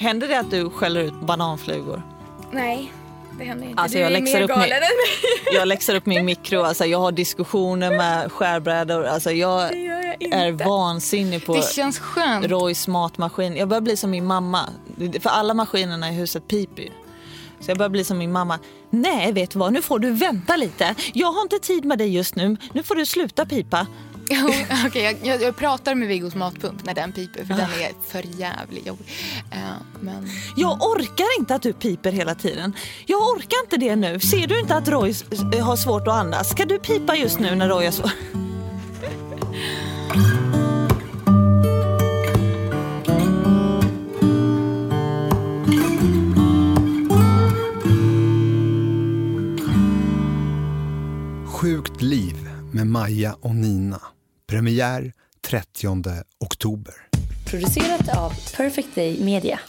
Händer det att du skäller ut bananflugor? Nej, det händer inte. Alltså, du jag är läxar mer upp galen mig. än mig. Jag läxar upp min mikro, alltså, jag har diskussioner med skärbrädor. Alltså, jag jag är vansinnig på Det känns skönt. Roys matmaskin. Jag börjar bli som min mamma. För alla maskinerna i huset piper ju. Så jag börjar bli som min mamma. Nej, vet du vad? Nu får du vänta lite. Jag har inte tid med dig just nu. Nu får du sluta pipa. Okej, jag, jag, jag pratar med Viggos matpump när den piper för den är för jävligt jobbig. Eh, men Jag orkar inte att du piper hela tiden. Jag orkar inte det nu. Ser du inte att Roy har svårt att andas? Ska du pipa just nu när Roy har svårt? Sjukt liv med Maja och Nina. Premiär 30 oktober. Producerat av Perfect Day Media.